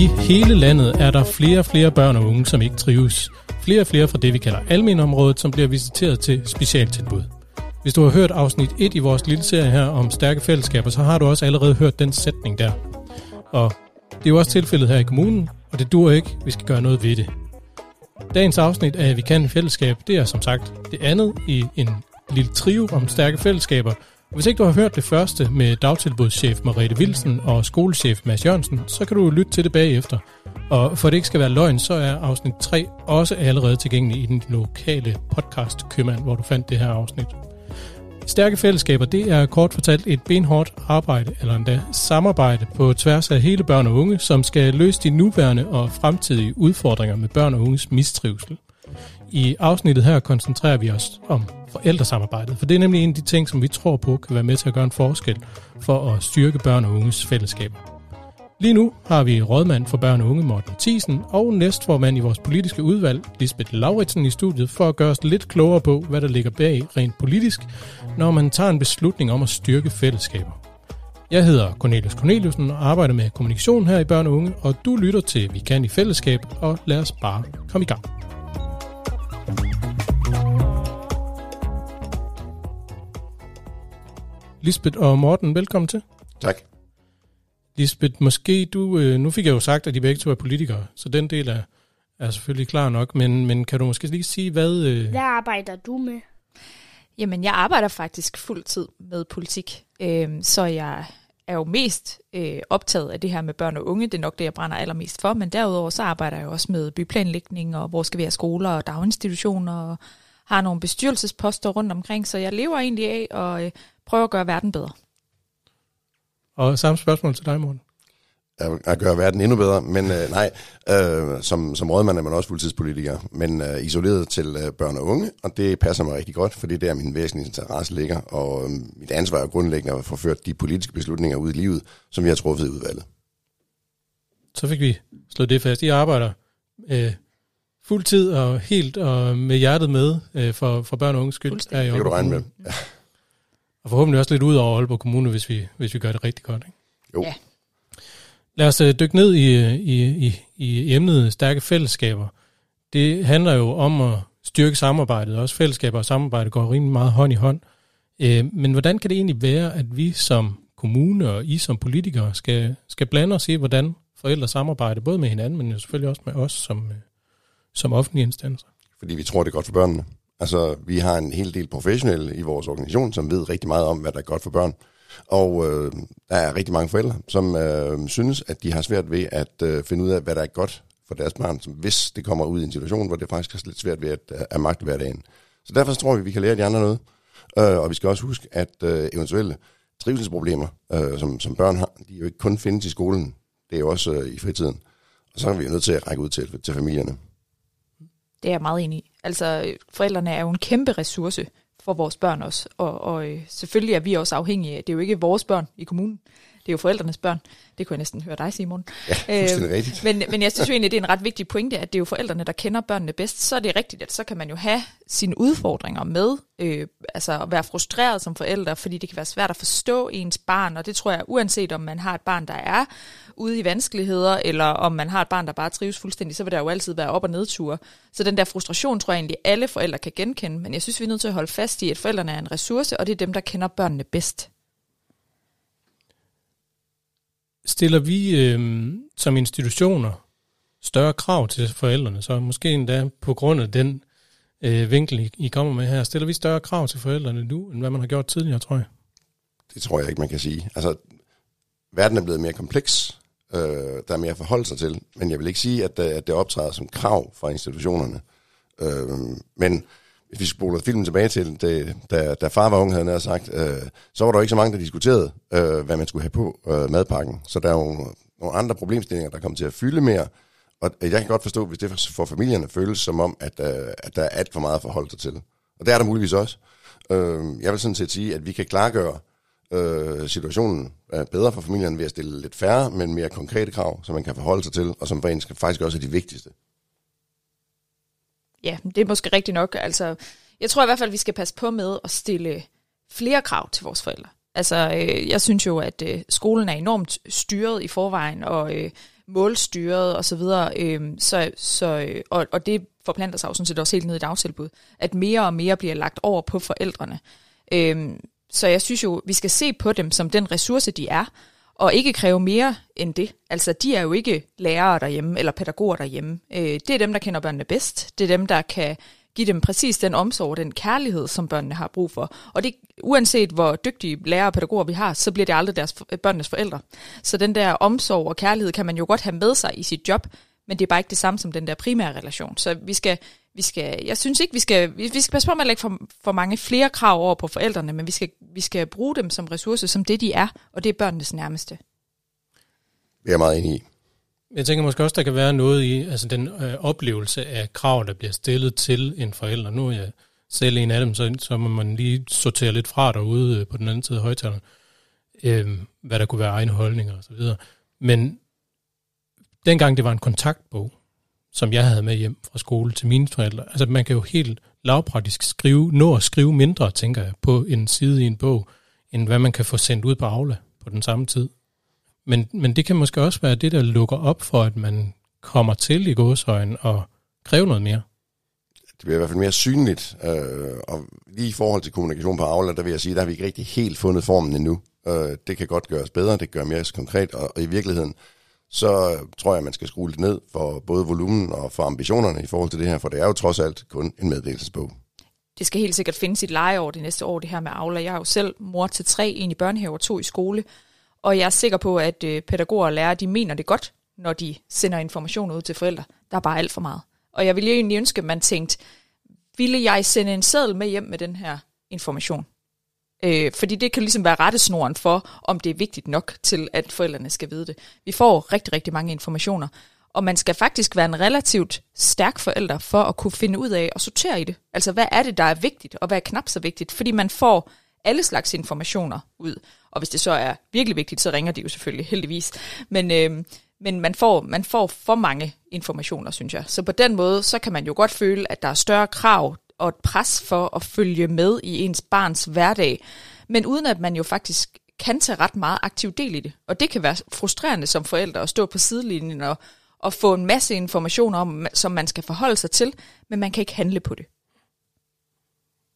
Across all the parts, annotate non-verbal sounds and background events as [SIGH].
I hele landet er der flere og flere børn og unge, som ikke trives. Flere og flere fra det, vi kalder almenområdet, som bliver visiteret til specialtilbud. Hvis du har hørt afsnit 1 i vores lille serie her om stærke fællesskaber, så har du også allerede hørt den sætning der. Og det er jo også tilfældet her i kommunen, og det dur ikke, vi skal gøre noget ved det. Dagens afsnit af Vi kan i fællesskab, det er som sagt det andet i en lille trio om stærke fællesskaber. Hvis ikke du har hørt det første med dagtilbudschef Mariette Wilsen og skolechef Mads Jørgensen, så kan du lytte til det bagefter. Og for det ikke skal være løgn, så er afsnit 3 også allerede tilgængelig i den lokale podcast Købmand, hvor du fandt det her afsnit. Stærke fællesskaber, det er kort fortalt et benhårdt arbejde, eller endda samarbejde på tværs af hele børn og unge, som skal løse de nuværende og fremtidige udfordringer med børn og unges mistrivsel. I afsnittet her koncentrerer vi os om forældresamarbejdet, for det er nemlig en af de ting, som vi tror på kan være med til at gøre en forskel for at styrke børn og unges fællesskaber. Lige nu har vi rådmand for børn og unge Morten Thiesen og næstformand i vores politiske udvalg, Lisbeth Lauritsen i studiet, for at gøre os lidt klogere på, hvad der ligger bag rent politisk, når man tager en beslutning om at styrke fællesskaber. Jeg hedder Cornelius Corneliusen og arbejder med kommunikation her i Børn og Unge, og du lytter til Vi kan i fællesskab, og lad os bare komme i gang. Lisbeth og Morten, velkommen til. Tak. Lisbeth, måske du, øh, nu fik jeg jo sagt, at de begge to er politikere, så den del er, er selvfølgelig klar nok, men, men kan du måske lige sige, hvad... Øh... Hvad arbejder du med? Jamen, jeg arbejder faktisk fuld tid med politik, øh, så jeg er jo mest øh, optaget af det her med børn og unge. Det er nok det, jeg brænder allermest for, men derudover så arbejder jeg jo også med byplanlægning, og hvor skal vi have skoler og daginstitutioner, og har nogle bestyrelsesposter rundt omkring, så jeg lever egentlig af at øh, prøve at gøre verden bedre. Og samme spørgsmål til dig, Morten. At gøre verden endnu bedre, men øh, nej, øh, som, som rådmand er man også fuldtidspolitiker, men øh, isoleret til øh, børn og unge, og det passer mig rigtig godt, fordi det er min væsentlige interesse ligger, og øh, mit ansvar er grundlæggende at få ført de politiske beslutninger ud i livet, som vi har truffet i udvalget. Så fik vi slået det fast. I arbejder øh, fuldtid og helt og med hjertet med øh, for, for børn og unge skyld. Er det kan du regne med. Ja. Og forhåbentlig også lidt ud over Aalborg Kommune, hvis vi, hvis vi gør det rigtig godt. Ikke? Jo. Ja. Lad os uh, dykke ned i, i, i, i emnet stærke fællesskaber. Det handler jo om at styrke samarbejdet. Også fællesskaber og samarbejde går rimelig meget hånd i hånd. Uh, men hvordan kan det egentlig være, at vi som kommune og I som politikere skal, skal blande os i, hvordan forældre samarbejder, både med hinanden, men selvfølgelig også med os som, uh, som offentlige instanser? Fordi vi tror, det er godt for børnene. Altså, vi har en hel del professionelle i vores organisation, som ved rigtig meget om, hvad der er godt for børn. Og øh, der er rigtig mange forældre, som øh, synes, at de har svært ved at øh, finde ud af, hvad der er godt for deres barn, som hvis det kommer ud i en situation, hvor det faktisk er lidt svært ved at, øh, at magte hverdagen. Så derfor tror vi, at vi kan lære de andre noget. Øh, og vi skal også huske, at øh, eventuelle trivselsproblemer, øh, som, som børn har, de er jo ikke kun findes i skolen. Det er jo også øh, i fritiden. Og så er vi jo nødt til at række ud til, til familierne. Det er jeg meget enig i. Altså, forældrene er jo en kæmpe ressource for vores børn også, og, og øh, selvfølgelig er vi også afhængige af, det er jo ikke vores børn i kommunen, det er jo forældrenes børn. Det kunne jeg næsten høre dig, Simon. Ja, øh, rigtigt. Men, men jeg synes jo egentlig, det er en ret vigtig pointe, at det er jo forældrene, der kender børnene bedst. Så er det rigtigt, at så kan man jo have sine udfordringer med, øh, altså at være frustreret som forælder, fordi det kan være svært at forstå ens barn, og det tror jeg, uanset om man har et barn, der er ude i vanskeligheder, eller om man har et barn, der bare trives fuldstændig, så vil der jo altid være op- og nedture. Så den der frustration tror jeg egentlig, alle forældre kan genkende, men jeg synes, vi er nødt til at holde fast i, at forældrene er en ressource, og det er dem, der kender børnene bedst. Stiller vi øh, som institutioner større krav til forældrene, så måske endda på grund af den øh, vinkel, I kommer med her, stiller vi større krav til forældrene nu, end hvad man har gjort tidligere, tror jeg? Det tror jeg ikke, man kan sige. Altså, verden er blevet mere kompleks, øh, der er mere at forholde sig til, men jeg vil ikke sige, at, øh, at det optræder som krav fra institutionerne. Øh, men hvis vi spoler filmen tilbage til, det, da, da far var ung, havde han sagt, øh, så var der ikke så mange, der diskuterede, øh, hvad man skulle have på øh, madpakken. Så der er jo nogle andre problemstillinger, der kommer til at fylde mere. Og jeg kan godt forstå, hvis det for familierne føles som om, at, øh, at der er alt for meget at forholde sig til. Og det er der muligvis også. Øh, jeg vil sådan set sige, at vi kan klargøre øh, situationen er bedre for familien ved at stille lidt færre, men mere konkrete krav, som man kan forholde sig til, og som faktisk også er de vigtigste. Ja, det er måske rigtigt nok. Altså, jeg tror i hvert fald, vi skal passe på med at stille flere krav til vores forældre. Altså, øh, jeg synes jo, at øh, skolen er enormt styret i forvejen, og øh, målstyret og så videre, øh, så, så, øh, og, og det forplanter sig jo sådan set også helt ned i dagtilbud, at mere og mere bliver lagt over på forældrene. Øh, så jeg synes jo, vi skal se på dem som den ressource, de er, og ikke kræve mere end det. Altså, de er jo ikke lærere derhjemme, eller pædagoger derhjemme. Øh, det er dem, der kender børnene bedst. Det er dem, der kan give dem præcis den omsorg og den kærlighed, som børnene har brug for. Og det, uanset hvor dygtige lærere og pædagoger vi har, så bliver det aldrig deres, øh, børnenes forældre. Så den der omsorg og kærlighed kan man jo godt have med sig i sit job, men det er bare ikke det samme som den der primære relation. Så vi skal, vi skal jeg synes ikke, vi skal, vi, vi skal passe på med at lægge for, for mange flere krav over på forældrene, men vi skal, vi skal bruge dem som ressourcer, som det de er, og det er børnenes nærmeste. Det er meget enig i. Jeg tænker måske også, der kan være noget i altså den øh, oplevelse af krav, der bliver stillet til en forælder. Nu er jeg selv en af dem, så, så må man lige sortere lidt fra derude øh, på den anden side af højtaleren, øh, hvad der kunne være egne holdninger osv. Men dengang det var en kontaktbog, som jeg havde med hjem fra skole til mine forældre, altså man kan jo helt lavpraktisk skrive, nå at skrive mindre, tænker jeg, på en side i en bog, end hvad man kan få sendt ud på Aula på den samme tid. Men, men det kan måske også være det, der lukker op for, at man kommer til i gåsøjen og kræver noget mere. Det bliver i hvert fald mere synligt, øh, og lige i forhold til kommunikation på Aula, der vil jeg sige, der har vi ikke rigtig helt fundet formen endnu. Øh, det kan godt gøres bedre, det gør mere konkret, og, og i virkeligheden, så tror jeg, man skal skrue lidt ned for både volumen og for ambitionerne i forhold til det her, for det er jo trods alt kun en meddelelsesbog. Det skal helt sikkert finde sit leje over det næste år, det her med Aula. Jeg er jo selv mor til tre, en i børnehave og to i skole, og jeg er sikker på, at øh, pædagoger og lærere, de mener det godt, når de sender information ud til forældre. Der er bare alt for meget. Og jeg ville egentlig ønske, at man tænkte, ville jeg sende en seddel med hjem med den her information? Øh, fordi det kan ligesom være rettesnoren for, om det er vigtigt nok til, at forældrene skal vide det. Vi får rigtig, rigtig mange informationer, og man skal faktisk være en relativt stærk forælder for at kunne finde ud af og sortere i det. Altså, hvad er det, der er vigtigt, og hvad er knap så vigtigt? Fordi man får alle slags informationer ud. Og hvis det så er virkelig vigtigt, så ringer de jo selvfølgelig heldigvis. Men, øh, men man, får, man får for mange informationer, synes jeg. Så på den måde, så kan man jo godt føle, at der er større krav og et pres for at følge med i ens barns hverdag. Men uden at man jo faktisk kan tage ret meget aktiv del i det. Og det kan være frustrerende som forældre at stå på sidelinjen og, og få en masse informationer om, som man skal forholde sig til, men man kan ikke handle på det.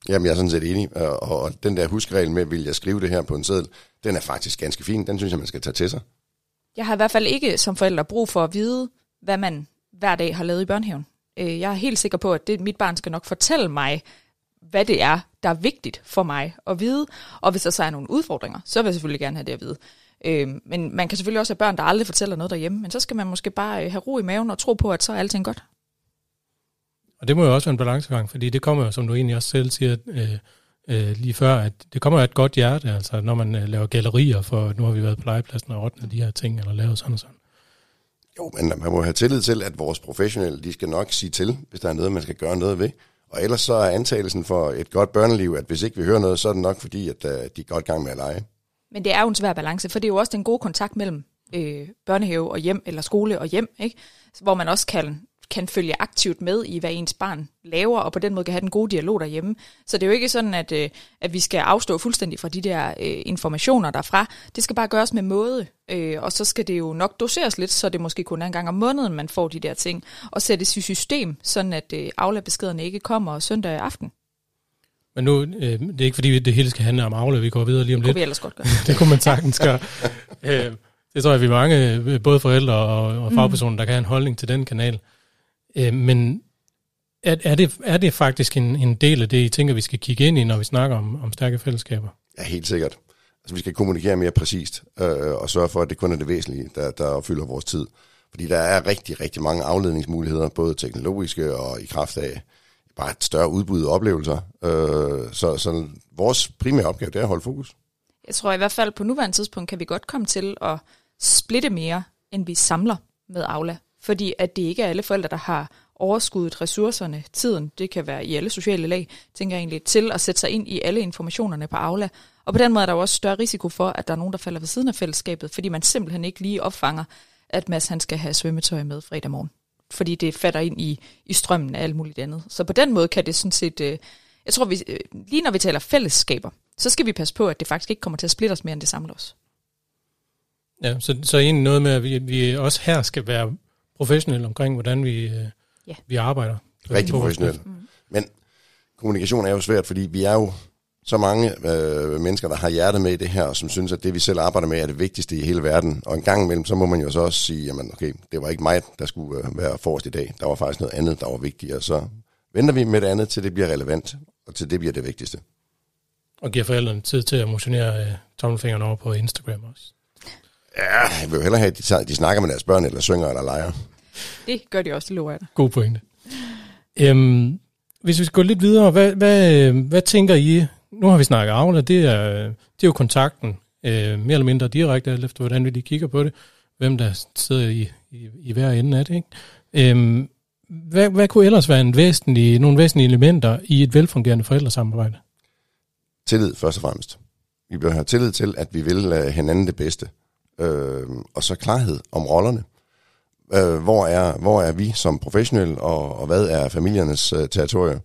Jamen, jeg er sådan set enig, og, og den der huskregel med, vil jeg skrive det her på en seddel, den er faktisk ganske fin. Den synes jeg, man skal tage til sig. Jeg har i hvert fald ikke som forælder brug for at vide, hvad man hver dag har lavet i børnehaven. Øh, jeg er helt sikker på, at det, mit barn skal nok fortælle mig, hvad det er, der er vigtigt for mig at vide. Og hvis der så er nogle udfordringer, så vil jeg selvfølgelig gerne have det at vide. Øh, men man kan selvfølgelig også have børn, der aldrig fortæller noget derhjemme, men så skal man måske bare øh, have ro i maven og tro på, at så er alting godt. Og det må jo også være en balancegang, fordi det kommer jo, som du egentlig også selv siger øh, øh, lige før, at det kommer af et godt hjerte, altså når man øh, laver gallerier, for nu har vi været på legepladsen og ordnet de her ting, eller lavet sådan og sådan. Jo, men man må have tillid til, at vores professionelle, de skal nok sige til, hvis der er noget, man skal gøre noget ved. Og ellers så er antagelsen for et godt børneliv, at hvis ikke vi hører noget, så er det nok fordi, at uh, de er godt gang med at lege. Men det er jo en svær balance, for det er jo også den gode kontakt mellem øh, børnehave og hjem, eller skole og hjem, ikke? hvor man også kan kan følge aktivt med i, hvad ens barn laver, og på den måde kan have den gode dialog derhjemme. Så det er jo ikke sådan, at, øh, at vi skal afstå fuldstændig fra de der øh, informationer derfra. Det skal bare gøres med måde, øh, og så skal det jo nok doseres lidt, så det måske kun er en gang om måneden, man får de der ting, og sættes i system, sådan at øh, aflabeskederne ikke kommer søndag aften. Men nu, øh, det er ikke fordi, det hele skal handle om aflad, vi går videre lige om det lidt. Det vi ellers godt gøre. [LAUGHS] det kunne man sagtens gøre. [LAUGHS] øh, det tror jeg, vi er mange, øh, både forældre og, og fagpersoner, mm. der kan have en holdning til den kanal. Øh, men er, er, det, er det faktisk en, en del af det, I tænker, vi skal kigge ind i, når vi snakker om, om stærke fællesskaber? Ja, helt sikkert. Altså, vi skal kommunikere mere præcist, øh, og sørge for, at det kun er det væsentlige, der, der opfylder vores tid. Fordi der er rigtig, rigtig mange afledningsmuligheder, både teknologiske og i kraft af bare et større udbud af oplevelser. Øh, så, så vores primære opgave, det er at holde fokus. Jeg tror i hvert fald på nuværende tidspunkt, kan vi godt komme til at splitte mere, end vi samler med Aula fordi at det ikke er alle forældre, der har overskuddet ressourcerne, tiden, det kan være i alle sociale lag, tænker jeg egentlig, til at sætte sig ind i alle informationerne på Aula. Og på den måde er der jo også større risiko for, at der er nogen, der falder ved siden af fællesskabet, fordi man simpelthen ikke lige opfanger, at Mads han skal have svømmetøj med fredag morgen. Fordi det fatter ind i, i strømmen af alt muligt andet. Så på den måde kan det sådan set, øh, jeg tror, vi, øh, lige når vi taler fællesskaber, så skal vi passe på, at det faktisk ikke kommer til at splitte os mere, end det samler os. Ja, så, så egentlig noget med, at vi, vi også her skal være professionelle omkring, hvordan vi, øh, Ja. vi arbejder. Rigtig professionelle. Men kommunikation er jo svært, fordi vi er jo så mange øh, mennesker, der har hjertet med i det her, og som synes, at det, vi selv arbejder med, er det vigtigste i hele verden. Og en gang imellem, så må man jo så også sige, jamen okay, det var ikke mig, der skulle øh, være forrest i dag. Der var faktisk noget andet, der var vigtigere. Så venter vi med det andet, til det bliver relevant, og til det bliver det vigtigste. Og giver forældrene tid til at motionere øh, tommelfingeren over på Instagram også. Ja, jeg vil jo hellere have, at de, de snakker med deres børn, eller synger, eller leger. Det gør de også, det lover jeg dig. God pointe. Øhm, hvis vi skal gå lidt videre, hvad, hvad, øh, hvad tænker I? Nu har vi snakket Aula, det er, det er jo kontakten, øh, mere eller mindre direkte, alt efter hvordan vi lige kigger på det, hvem der sidder i, i, i hver ende af det. Ikke? Øhm, hvad, hvad kunne ellers være en væsentlig, nogle væsentlige elementer i et velfungerende forældresamarbejde? Tillid først og fremmest. Vi bør have tillid til, at vi vil uh, hinanden det bedste. Øh, og så klarhed om rollerne. Øh, hvor, er, hvor er vi som professionelle, og, og hvad er familiernes øh, territorium?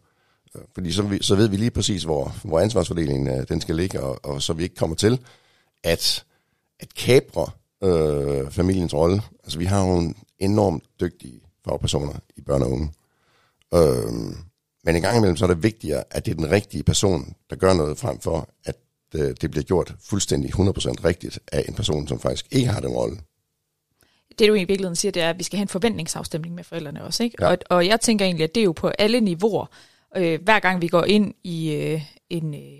Øh, fordi så, vi, så ved vi lige præcis, hvor, hvor ansvarsfordelingen øh, den skal ligge, og, og så vi ikke kommer til at, at kapre øh, familiens rolle. Altså vi har jo en enormt dygtige fagpersoner i børn og unge. Øh, men en gang imellem, så er det vigtigere, at det er den rigtige person, der gør noget, frem for, at øh, det bliver gjort fuldstændig 100% rigtigt af en person, som faktisk ikke har den rolle. det du i virkeligheden siger, det er, at vi skal have en forventningsafstemning med forældrene også. Ikke? Ja. Og, og jeg tænker egentlig, at det er jo på alle niveauer. Øh, hver gang vi går ind i øh, en, øh,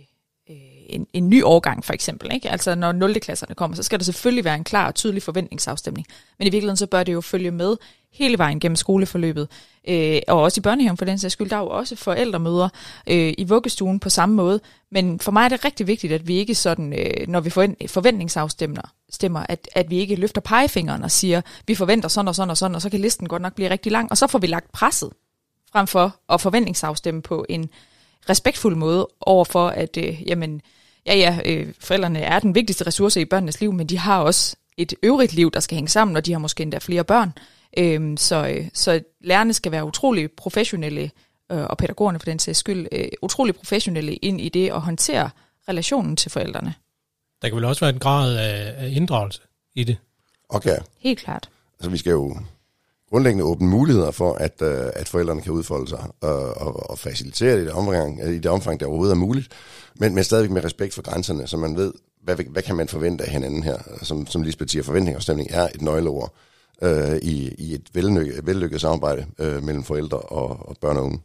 øh, en, en ny årgang for eksempel, ikke? altså når 0. klasserne kommer, så skal der selvfølgelig være en klar og tydelig forventningsafstemning. Men i virkeligheden så bør det jo følge med hele vejen gennem skoleforløbet. Øh, og også i børnehaven for den sags skyld, der er jo også forældremøder øh, i vuggestuen på samme måde. Men for mig er det rigtig vigtigt, at vi ikke sådan, øh, når vi forventningsafstemmer, stemmer, at, at vi ikke løfter pegefingeren og siger, vi forventer sådan og sådan og sådan, og så kan listen godt nok blive rigtig lang, og så får vi lagt presset frem for at forventningsafstemme på en respektfuld måde overfor, at øh, jamen, ja, ja, øh, forældrene er den vigtigste ressource i børnenes liv, men de har også et øvrigt liv, der skal hænge sammen, og de har måske endda flere børn. Øhm, så, øh, så lærerne skal være utrolig professionelle, øh, og pædagogerne for den sags skyld, øh, utrolig professionelle ind i det at håndtere relationen til forældrene. Der kan vel også være en grad af, af inddragelse i det. Okay, Helt klart. altså vi skal jo grundlæggende åbne muligheder for, at, øh, at forældrene kan udfolde sig og, og, og facilitere det i det, omfang, i det omfang, der overhovedet er muligt, men, men stadigvæk med respekt for grænserne, så man ved, hvad, hvad kan man forvente af hinanden her. Som, som Lisbeth siger, forventning og stemning er et nøgleord øh, Øh, i, i et vellykket, vellykket samarbejde øh, mellem forældre og, og børn og unge.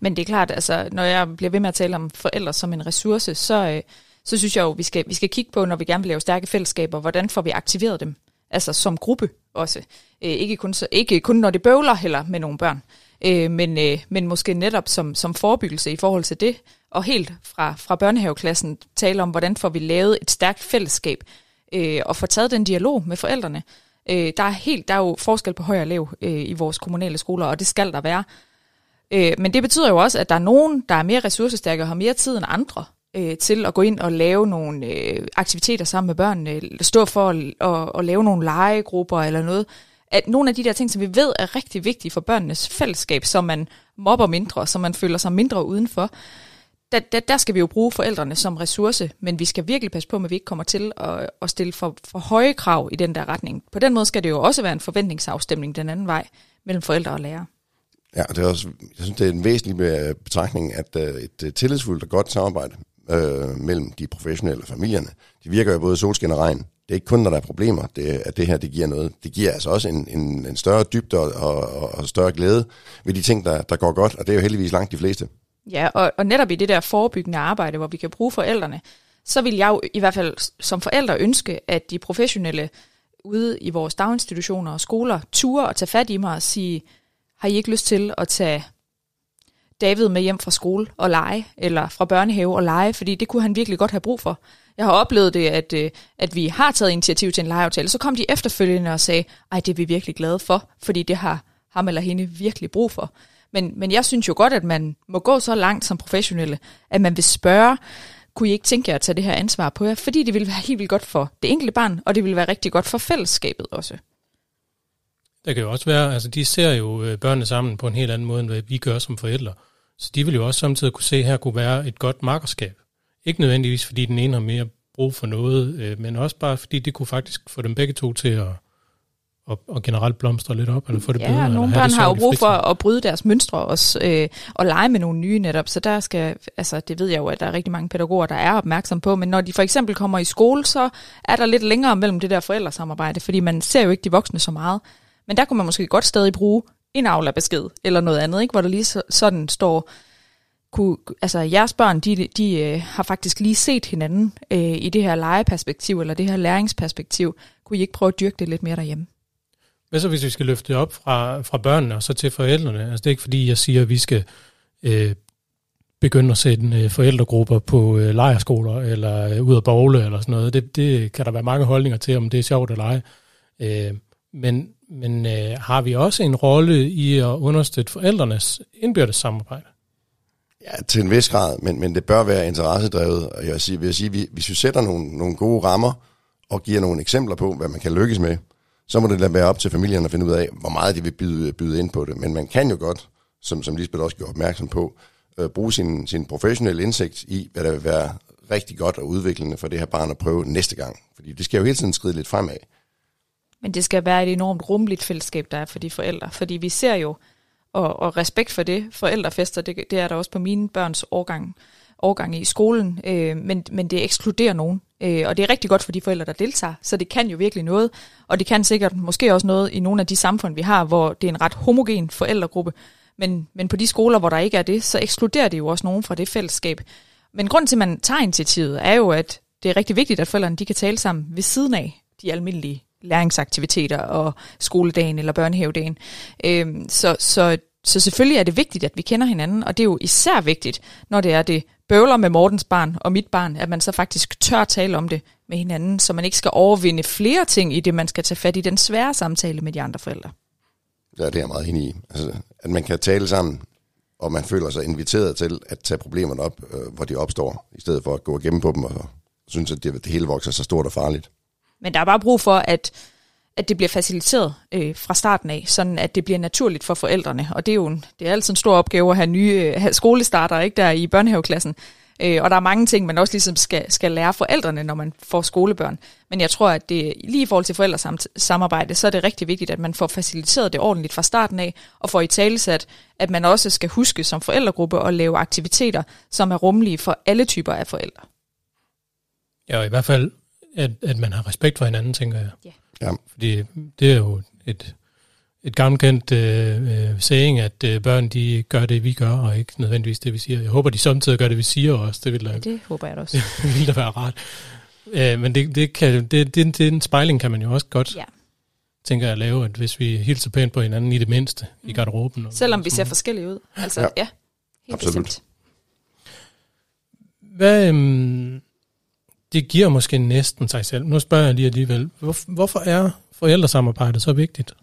Men det er klart, altså, når jeg bliver ved med at tale om forældre som en ressource, så, øh, så synes jeg jo, vi skal, vi skal kigge på, når vi gerne vil lave stærke fællesskaber, hvordan får vi aktiveret dem? Altså som gruppe også. Øh, ikke, kun, så, ikke kun når det bøvler heller med nogle børn, øh, men, øh, men måske netop som, som forebyggelse i forhold til det, og helt fra, fra børnehaveklassen tale om, hvordan får vi lavet et stærkt fællesskab, øh, og få taget den dialog med forældrene. Øh, der, er helt, der er jo forskel på høj og lav øh, i vores kommunale skoler, og det skal der være. Øh, men det betyder jo også, at der er nogen, der er mere ressourcestærke og har mere tid end andre øh, til at gå ind og lave nogle øh, aktiviteter sammen med børnene, eller stå for at, og, og lave nogle legegrupper eller noget. At nogle af de der ting, som vi ved er rigtig vigtige for børnenes fællesskab, så man mobber mindre, så man føler sig mindre udenfor, der, der, der skal vi jo bruge forældrene som ressource, men vi skal virkelig passe på, at vi ikke kommer til at, at stille for, for høje krav i den der retning. På den måde skal det jo også være en forventningsafstemning den anden vej mellem forældre og lærere. Ja, og det er også, jeg synes, det er en væsentlig øh, betragtning, at øh, et øh, tillidsfuldt og godt samarbejde øh, mellem de professionelle og familierne, det virker jo både solskin og regn. Det er ikke kun, når der er problemer, det, at det her det giver noget. Det giver altså også en, en, en større dybde og, og, og større glæde ved de ting, der, der går godt, og det er jo heldigvis langt de fleste. Ja, og, og netop i det der forebyggende arbejde, hvor vi kan bruge forældrene, så vil jeg jo i hvert fald som forældre ønske, at de professionelle ude i vores daginstitutioner og skoler ture og tage fat i mig og sige, har I ikke lyst til at tage David med hjem fra skole og lege, eller fra børnehave og lege, fordi det kunne han virkelig godt have brug for. Jeg har oplevet det, at, øh, at vi har taget initiativ til en legeaftale, så kom de efterfølgende og sagde, ej, det er vi virkelig glade for, fordi det har ham eller hende virkelig brug for. Men, men jeg synes jo godt, at man må gå så langt som professionelle, at man vil spørge, kunne I ikke tænke jer at tage det her ansvar på jer? Fordi det vil være helt vildt godt for det enkelte barn, og det vil være rigtig godt for fællesskabet også. Der kan jo også være, altså de ser jo øh, børnene sammen på en helt anden måde, end hvad vi gør som forældre. Så de vil jo også samtidig kunne se, at her kunne være et godt markerskab. Ikke nødvendigvis, fordi den ene har mere brug for noget, øh, men også bare fordi det kunne faktisk få dem begge to til at, at, at generelt blomstre lidt op, eller få det Ja, bedre. nogle eller have børn har jo brug for at bryde deres mønstre også, øh, og lege med nogle nye netop, så der skal, altså det ved jeg jo, at der er rigtig mange pædagoger, der er opmærksom på, men når de for eksempel kommer i skole, så er der lidt længere mellem det der forældresamarbejde, fordi man ser jo ikke de voksne så meget. Men der kunne man måske godt stadig bruge en Aula-besked, eller noget andet, ikke? hvor der lige så, sådan står, kunne, altså jeres børn, de, de øh, har faktisk lige set hinanden øh, i det her legeperspektiv, eller det her læringsperspektiv. Kunne I ikke prøve at dyrke det lidt mere derhjemme? Hvad så hvis vi skal løfte det op fra, fra børnene og så til forældrene? Altså det er ikke fordi, jeg siger, at vi skal øh, begynde at sætte øh, forældregrupper på øh, lejerskoler eller øh, ud af bogle eller sådan noget. Det, det kan der være mange holdninger til, om det er sjovt eller ej. Øh, men men øh, har vi også en rolle i at understøtte forældrenes indbyrdes samarbejde? Ja, til en vis grad, men, men det bør være interessedrevet. Og jeg vil sige, vil jeg sige vi, hvis vi sætter nogle, nogle gode rammer og giver nogle eksempler på, hvad man kan lykkes med, så må det da være op til familien at finde ud af, hvor meget de vil byde, byde ind på det. Men man kan jo godt, som, som Lisbeth også gjorde opmærksom på, øh, bruge sin, sin professionelle indsigt i, hvad der vil være rigtig godt og udviklende for det her barn at prøve næste gang. Fordi det skal jo hele tiden skride lidt fremad. Men det skal være et enormt rummeligt fællesskab, der er for de forældre. Fordi vi ser jo, og, og respekt for det, forældrefester, det, det er der også på mine børns årgang, årgang i skolen, øh, men, men det ekskluderer nogen. Øh, og det er rigtig godt for de forældre, der deltager, så det kan jo virkelig noget. Og det kan sikkert måske også noget i nogle af de samfund, vi har, hvor det er en ret homogen forældregruppe. Men, men på de skoler, hvor der ikke er det, så ekskluderer det jo også nogen fra det fællesskab. Men grunden til, at man tager initiativet, er jo, at det er rigtig vigtigt, at forældrene de kan tale sammen ved siden af de almindelige læringsaktiviteter og skoledagen eller børnehavedagen. Øhm, så, så, så selvfølgelig er det vigtigt, at vi kender hinanden, og det er jo især vigtigt, når det er det bøvler med Mortens barn og mit barn, at man så faktisk tør tale om det med hinanden, så man ikke skal overvinde flere ting i det, man skal tage fat i den svære samtale med de andre forældre. Ja, det er jeg meget enig i. Altså, at man kan tale sammen, og man føler sig inviteret til at tage problemerne op, øh, hvor de opstår, i stedet for at gå igennem på dem og synes, at det, det hele vokser så stort og farligt. Men der er bare brug for, at, at det bliver faciliteret øh, fra starten af, sådan at det bliver naturligt for forældrene. Og det er jo en, det er altid en stor opgave at have nye øh, have skolestarter ikke, der i børnehaveklassen. Øh, og der er mange ting, man også ligesom skal, skal lære forældrene, når man får skolebørn. Men jeg tror, at det, lige i forhold til forældresamarbejde, så er det rigtig vigtigt, at man får faciliteret det ordentligt fra starten af, og får i talesat, at man også skal huske som forældregruppe at lave aktiviteter, som er rummelige for alle typer af forældre. Ja, og i hvert fald, at, at man har respekt for hinanden, tænker jeg. Ja. Ja. Fordi det er jo et, et gammelt øh, øh, saying, at øh, børn de gør det, vi gør, og ikke nødvendigvis det, vi siger. Jeg håber, de samtidig gør det, vi siger også. Det ville da, Ja, det håber jeg da også. det [LAUGHS] ville da være rart. Øh, men det, det kan, det, det, det, en spejling kan man jo også godt, Ja. tænker jeg, at lave, at hvis vi hilser pænt på hinanden i det mindste, i garderoben. Og, Selvom vi ser forskellige ud. Altså, Ja. ja, ja helt Absolut. bestemt. Hvad, øhm, det giver måske næsten sig selv. Nu spørger jeg lige alligevel, hvor, hvorfor er forældresamarbejdet så vigtigt?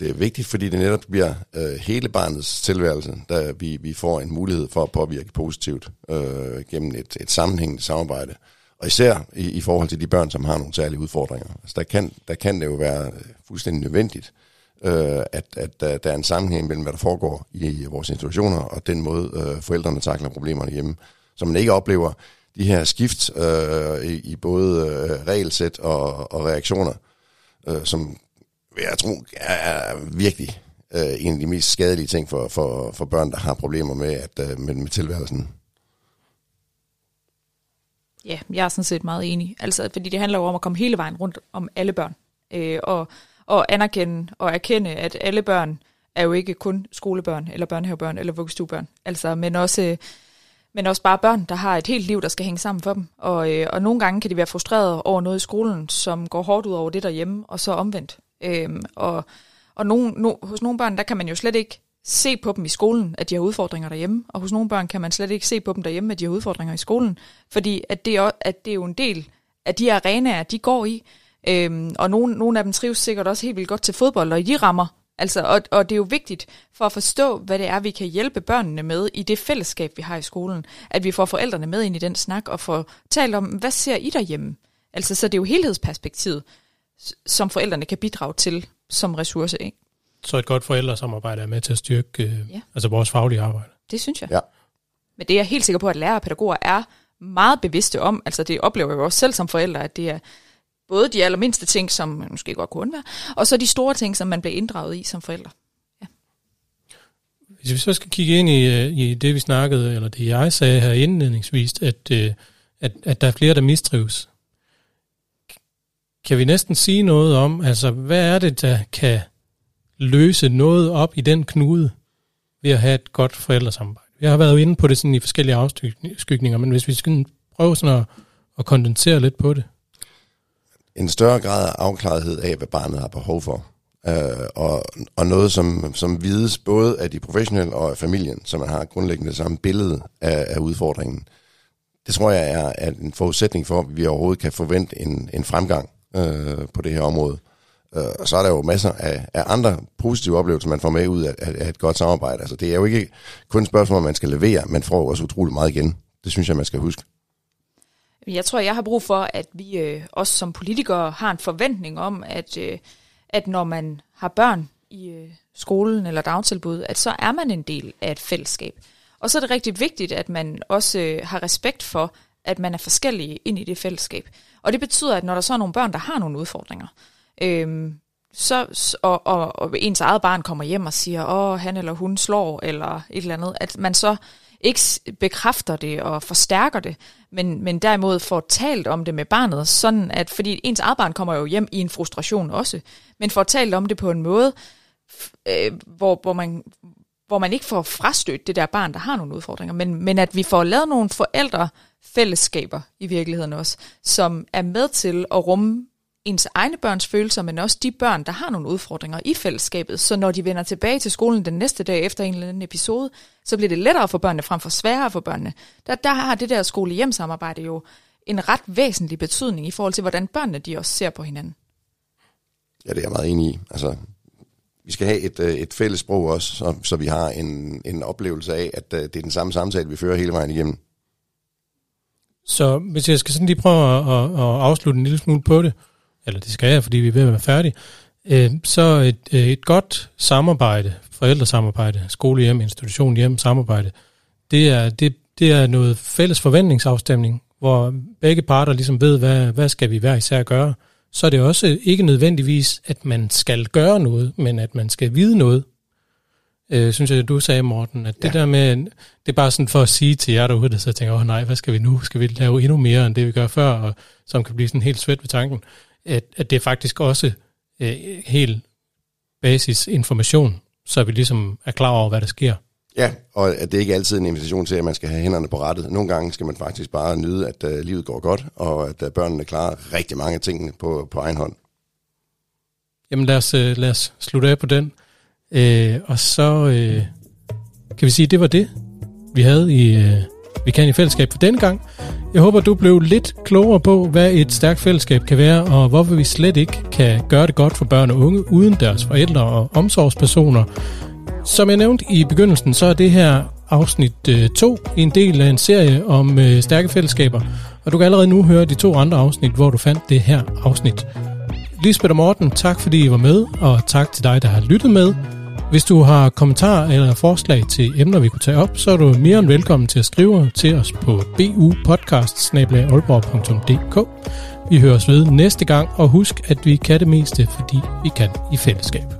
Det er vigtigt, fordi det netop bliver øh, hele barnets tilværelse, der vi, vi får en mulighed for at påvirke positivt øh, gennem et, et sammenhængende samarbejde. Og især i, i forhold til de børn, som har nogle særlige udfordringer. Altså, der, kan, der kan det jo være øh, fuldstændig nødvendigt, øh, at, at der, der er en sammenhæng mellem, hvad der foregår i vores institutioner, og den måde, øh, forældrene takler problemerne hjemme. Så man ikke oplever de her skift øh, i, i både øh, regelsæt og, og reaktioner, øh, som jeg tror er virkelig øh, en af de mest skadelige ting for, for, for børn, der har problemer med, at, øh, med, med tilværelsen. Ja, jeg er sådan set meget enig. Altså, fordi det handler jo om at komme hele vejen rundt om alle børn. Øh, og, og anerkende og erkende, at alle børn er jo ikke kun skolebørn, eller børnehavebørn, eller vuggestuebørn. Altså, men også, men også bare børn, der har et helt liv, der skal hænge sammen for dem. Og, øh, og nogle gange kan de være frustrerede over noget i skolen, som går hårdt ud over det derhjemme, og så omvendt. Øhm, og og nogle, no, hos nogle børn, der kan man jo slet ikke se på dem i skolen, at de har udfordringer derhjemme, og hos nogle børn kan man slet ikke se på dem derhjemme, at de har udfordringer i skolen, fordi at det, er, at det er jo en del af de arenaer, de går i, øhm, og nogle, nogle af dem trives sikkert også helt vildt godt til fodbold, og i de rammer, altså, og, og det er jo vigtigt for at forstå, hvad det er, vi kan hjælpe børnene med i det fællesskab, vi har i skolen, at vi får forældrene med ind i den snak, og får talt om, hvad ser I derhjemme? Altså, så det er jo helhedsperspektivet, som forældrene kan bidrage til som ressource, ikke? Så et godt forældresamarbejde er med til at styrke øh, Ja. altså vores faglige arbejde. Det synes jeg. Ja. Men det er jeg helt sikker på, at lærere og pædagoger er meget bevidste om. Altså det oplever jeg jo også selv som forældre, at det er både de allermindste ting, som man måske godt kunne være, og så de store ting, som man bliver inddraget i som forældre. Ja. Hvis vi så skal kigge ind i, øh, i det, vi snakkede, eller det jeg sagde her indledningsvis, at, øh, at, at der er flere, der mistrives. Kan vi næsten sige noget om, altså hvad er det, der kan løse noget op i den knude ved at have et godt forældresamarbejde? Jeg har været inde på det sådan i forskellige afskygninger, men hvis vi skal prøve sådan at, at kondensere lidt på det. En større grad af afklarethed af, hvad barnet har behov for. Øh, og, og noget, som, som vides både af de professionelle og af familien, så man har grundlæggende samme billede af, af udfordringen. Det tror jeg er, er en forudsætning for, at vi overhovedet kan forvente en, en fremgang øh, på det her område. Øh, og så er der jo masser af, af andre positive oplevelser, man får med ud af, af, af et godt samarbejde. Altså, det er jo ikke kun et spørgsmål, om man skal levere, man får også utrolig meget igen. Det synes jeg, man skal huske. Jeg tror, jeg har brug for, at vi øh, også som politikere har en forventning om, at, øh, at når man har børn i øh, skolen eller dagtilbud, at så er man en del af et fællesskab. Og så er det rigtig vigtigt, at man også øh, har respekt for, at man er forskellige ind i det fællesskab. Og det betyder, at når der så er nogle børn, der har nogle udfordringer, øh, så, og, og, og ens eget barn kommer hjem og siger, åh, han eller hun slår, eller et eller andet, at man så ikke bekræfter det og forstærker det, men, men derimod får talt om det med barnet, sådan at, fordi ens eget barn kommer jo hjem i en frustration også, men får talt om det på en måde, øh, hvor, hvor, man, hvor man ikke får frastødt det der barn, der har nogle udfordringer, men, men at vi får lavet nogle forældrefællesskaber i virkeligheden også, som er med til at rumme ens egne børns følelser, men også de børn, der har nogle udfordringer i fællesskabet. Så når de vender tilbage til skolen den næste dag efter en eller anden episode, så bliver det lettere for børnene frem for sværere for børnene. Der, der har det der skole-hjem-samarbejde jo en ret væsentlig betydning i forhold til, hvordan børnene de også ser på hinanden. Ja, det er jeg meget enig i. Altså, vi skal have et, øh, et fælles sprog også, så, så vi har en, en oplevelse af, at øh, det er den samme samtale, vi fører hele vejen igennem. Så hvis jeg skal sådan lige prøve at, at, at afslutte en lille smule på det, eller det skal jeg, fordi vi er ved at være færdige, øh, så et, øh, et godt samarbejde, forældresamarbejde, skolehjem, institution hjem, samarbejde, det er, det, det er noget fælles forventningsafstemning, hvor begge parter ligesom ved, hvad, hvad skal vi hver især gøre. Så er det også ikke nødvendigvis, at man skal gøre noget, men at man skal vide noget øh, synes jeg, du sagde, Morten, at ja. det der med, det er bare sådan for at sige til jer derude, der så tænker, åh oh, nej, hvad skal vi nu? Skal vi lave endnu mere end det, vi gør før, og som kan blive sådan helt svært ved tanken, at, at det er faktisk også øh, helt basis information, så vi ligesom er klar over, hvad der sker. Ja, og at det ikke altid er en invitation til, at man skal have hænderne på rettet. Nogle gange skal man faktisk bare nyde, at uh, livet går godt, og at uh, børnene klarer rigtig mange ting på, på egen hånd. Jamen lad os, uh, lad os slutte af på den. Øh, og så øh, kan vi sige, at det var det, vi havde i øh, Vi kan i fællesskab for denne gang. Jeg håber, du blev lidt klogere på, hvad et stærkt fællesskab kan være, og hvorfor vi slet ikke kan gøre det godt for børn og unge uden deres forældre og omsorgspersoner. Som jeg nævnte i begyndelsen, så er det her afsnit øh, 2 en del af en serie om øh, stærke fællesskaber, og du kan allerede nu høre de to andre afsnit, hvor du fandt det her afsnit. Lisbeth og Morten, tak fordi I var med, og tak til dig, der har lyttet med. Hvis du har kommentarer eller forslag til emner, vi kunne tage op, så er du mere end velkommen til at skrive til os på bupodcast Vi høres ved næste gang, og husk, at vi kan det meste, fordi vi kan i fællesskab.